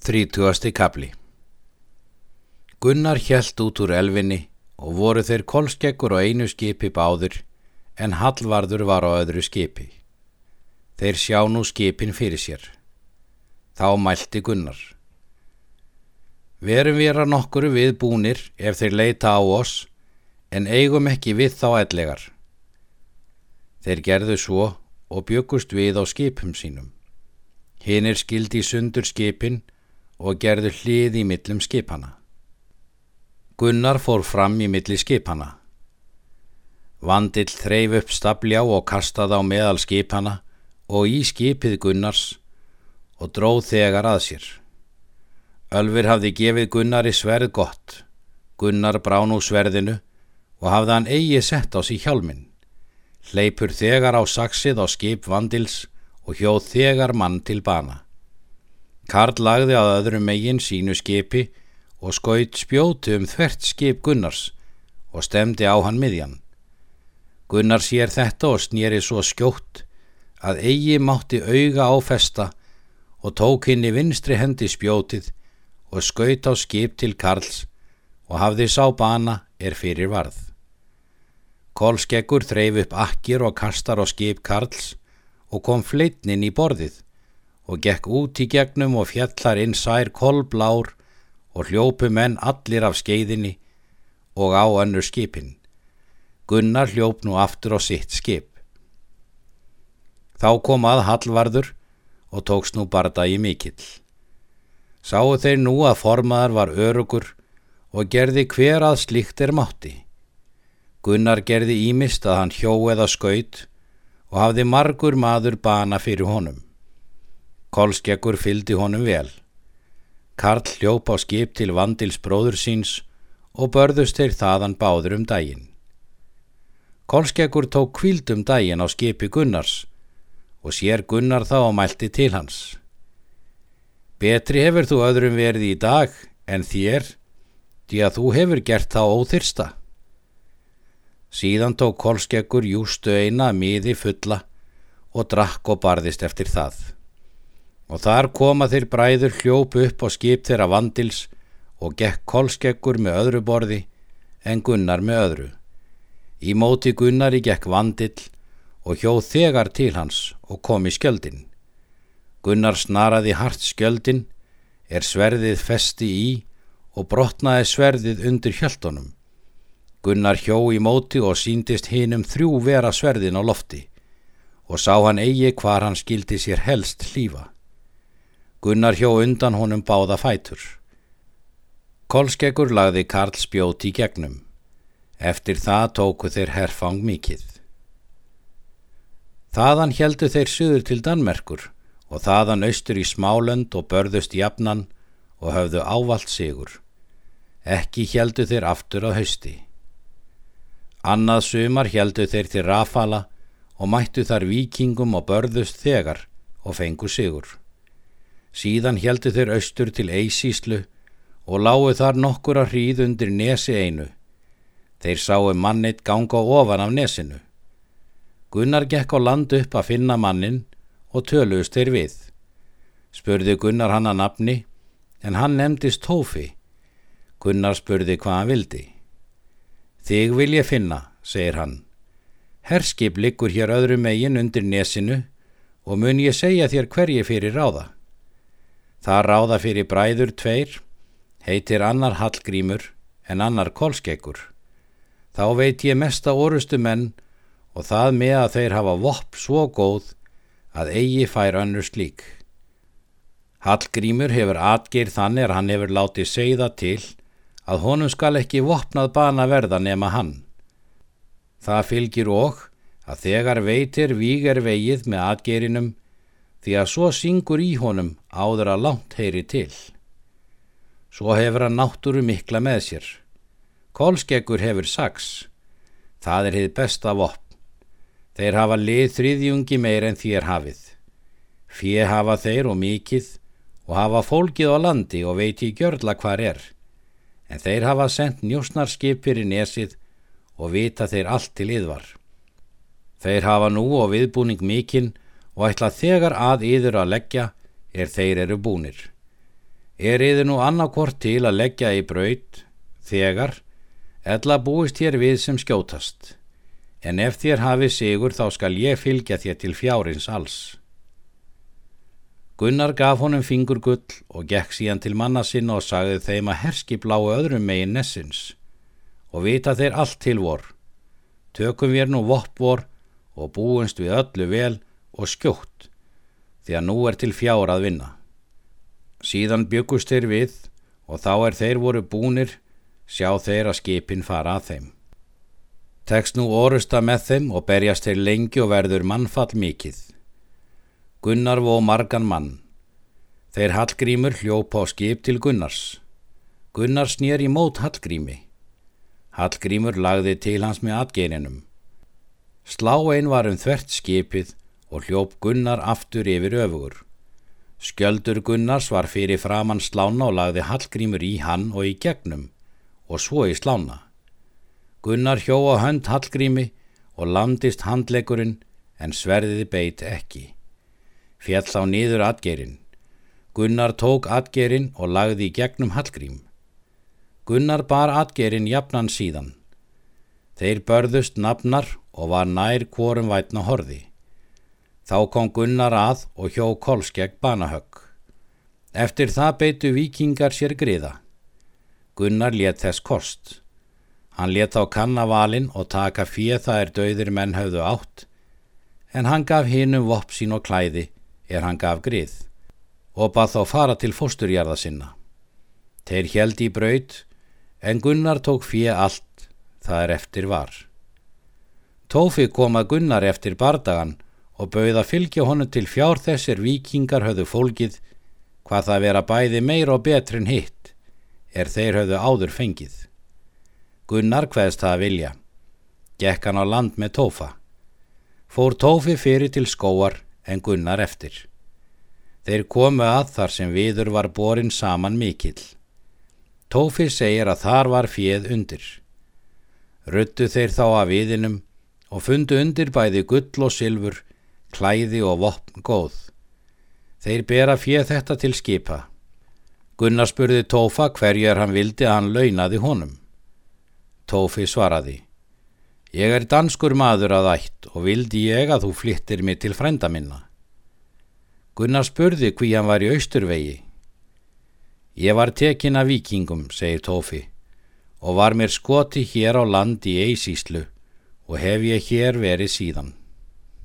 Þrítugasti kapli Gunnar hjælt út úr elvinni og voru þeir kolskeggur á einu skipi báður en Hallvarður var á öðru skipi. Þeir sjá nú skipin fyrir sér. Þá mælti Gunnar. Verum að nokkuru við búnir ef þeir leita á oss en eigum ekki við þá ellegar. Þeir gerðu svo og byggust við á skipum sínum. Hinn er skildi sundur skipin og gerðu hlið í millum skipana. Gunnar fór fram í milli skipana. Vandill þreif upp stabljá og kastaði á meðal skipana og í skipið Gunnars og dróð þegar að sér. Ölfur hafði gefið Gunnari sverð gott. Gunnar brán úr sverðinu og hafði hann eigi sett á sig hjálminn. Hleypur þegar á saksið á skip Vandils og hjóð þegar mann til bana. Karl lagði að öðrum megin sínu skipi og skaut spjóti um þvert skip Gunnars og stemdi á hann miðjan. Gunnar sér þetta og snýri svo skjótt að eigi mátti auga á festa og tók hinn í vinstri hendi spjótið og skaut á skip til Karls og hafði sá bana er fyrir varð. Kolskeggur þreif upp akkir og kastar á skip Karls og kom fleitnin í borðið og gekk út í gegnum og fjallar inn sær kolblár og hljópu menn allir af skeiðinni og á önnur skipin. Gunnar hljóp nú aftur á sitt skip. Þá kom að Hallvarður og tóks nú bardagi mikill. Sáu þeir nú að formaðar var örugur og gerði hver að slikt er mátti. Gunnar gerði ímist að hann hjó eða skaut og hafði margur maður bana fyrir honum. Kolskeggur fyldi honum vel. Karl hljóp á skip til vandils bróður síns og börðust þeir þaðan báður um daginn. Kolskeggur tók kvíld um daginn á skipi Gunnars og sér Gunnar þá og mælti til hans. Betri hefur þú öðrum verið í dag en þér, því að þú hefur gert þá óþyrsta. Síðan tók Kolskeggur jústu eina miði fulla og drakk og barðist eftir það og þar koma þeir bræður hljópu upp á skip þeirra vandils og gekk kolskeggur með öðru borði en Gunnar með öðru. Í móti Gunnari gekk vandill og hjóð þegar til hans og kom í skjöldin. Gunnar snaraði hart skjöldin, er sverðið festi í og brotnaði sverðið undir hjöltunum. Gunnar hjó í móti og síndist hinum þrjú vera sverðin á lofti og sá hann eigi hvar hann skildi sér helst hlýfa. Gunnar hjó undan honum báða fætur. Kolskeggur lagði Karl spjóti í gegnum. Eftir það tóku þeir herfang mikið. Þaðan heldu þeir suður til Danmerkur og þaðan austur í Smálönd og börðust jafnan og höfðu ávalt sigur. Ekki heldu þeir aftur á hausti. Annað sumar heldu þeir til Rafala og mættu þar vikingum og börðust þegar og fengu sigur. Síðan heldu þeir austur til Eisíslu og lágu þar nokkur að hríð undir nesi einu. Þeir sáu mannit ganga ofan af nesinu. Gunnar gekk á land upp að finna mannin og töluðust þeir við. Spurði Gunnar hann að nafni en hann nefndist Tófi. Gunnar spurði hvað hann vildi. Þig vil ég finna, segir hann. Herskip liggur hér öðru megin undir nesinu og mun ég segja þér hverji fyrir ráða. Það ráða fyrir bræður tveir, heitir annar Hallgrímur en annar Kolskeggur. Þá veit ég mesta orustu menn og það með að þeir hafa vopp svo góð að eigi fær önnur slík. Hallgrímur hefur atgeir þannig að hann hefur látið segða til að honum skal ekki vopnað bana verða nema hann. Það fylgir óg að þegar veitir víger vegið með atgeirinum því að svo syngur í honum áður að langt heyri til. Svo hefur hann náttúru mikla með sér. Kolskeggur hefur sags. Það er hitt besta vopp. Þeir hafa lið þriðjungi meir en þér hafið. Fjö hafa þeir og mikið og hafa fólkið á landi og veit í gjörla hvar er. En þeir hafa sendt njósnarskip fyrir nesið og vita þeir allt til yðvar. Þeir hafa nú og viðbúning mikinn og ætla þegar að yður að leggja er þeir eru búnir. Er yfir nú annarkort til að leggja í braut þegar, ella búist hér við sem skjótast, en ef þér hafi sigur þá skal ég fylgja þér til fjárins alls. Gunnar gaf honum fingurgull og gekk síðan til manna sinna og sagði þeim að herski bláu öðrum megin nessins og vita þeir allt til vor. Tökum við nú vopp vor og búinst við öllu vel og skjótt því að nú er til fjár að vinna. Síðan byggust þeir við og þá er þeir voru búnir, sjá þeir að skipin fara að þeim. Tekst nú orusta með þeim og berjast þeir lengi og verður mannfall mikill. Gunnar vó margan mann. Þeir Hallgrímur hljópa á skip til Gunnars. Gunnar snýr í mót Hallgrími. Hallgrímur lagði til hans með atgeirinum. Sláein var um þvert skipið og hljóp Gunnar aftur yfir öfugur. Skjöldur Gunnars var fyrir framann slána og lagði Hallgrímur í hann og í gegnum og svo í slána. Gunnar hjó á hönd Hallgrími og landist handlegurinn en sverðiði beit ekki. Fjall á nýður atgerinn. Gunnar tók atgerinn og lagði í gegnum Hallgrím. Gunnar bar atgerinn jafnan síðan. Þeir börðust nafnar og var nær kvorum vætna horði. Þá kom Gunnar að og hjó kolskegg banahögg. Eftir það beitu vikingar sér griða. Gunnar let þess kost. Hann let á kannavalin og taka fíð það er döðir menn höfðu átt, en hann gaf hinnum vopp sín og klæði er hann gaf grið og bað þá fara til fósturjarða sinna. Þeir held í braut, en Gunnar tók fíð allt, það er eftir var. Tófi kom að Gunnar eftir bardagan og bauða fylgja honum til fjár þessir vikingar höfðu fólkið hvað það vera bæði meir og betri en hitt er þeir höfðu áður fengið. Gunnar hveðst það að vilja. Gekk hann á land með tófa. Fór tófi fyrir til skóar en Gunnar eftir. Þeir komu að þar sem viður var borin saman mikill. Tófi segir að þar var fjöð undir. Ruttu þeir þá að viðinum og fundu undir bæði gull og sylfur klæði og vopn góð. Þeir bera fjöð þetta til skipa. Gunnar spurði Tófa hverjar hann vildi að hann launaði honum. Tófi svaraði, ég er danskur maður að ætt og vildi ég að þú flyttir mig til frænda minna. Gunnar spurði hví hann var í austurvegi. Ég var tekin af vikingum, segir Tófi, og var mér skoti hér á land í eisíslu og hef ég hér verið síðan.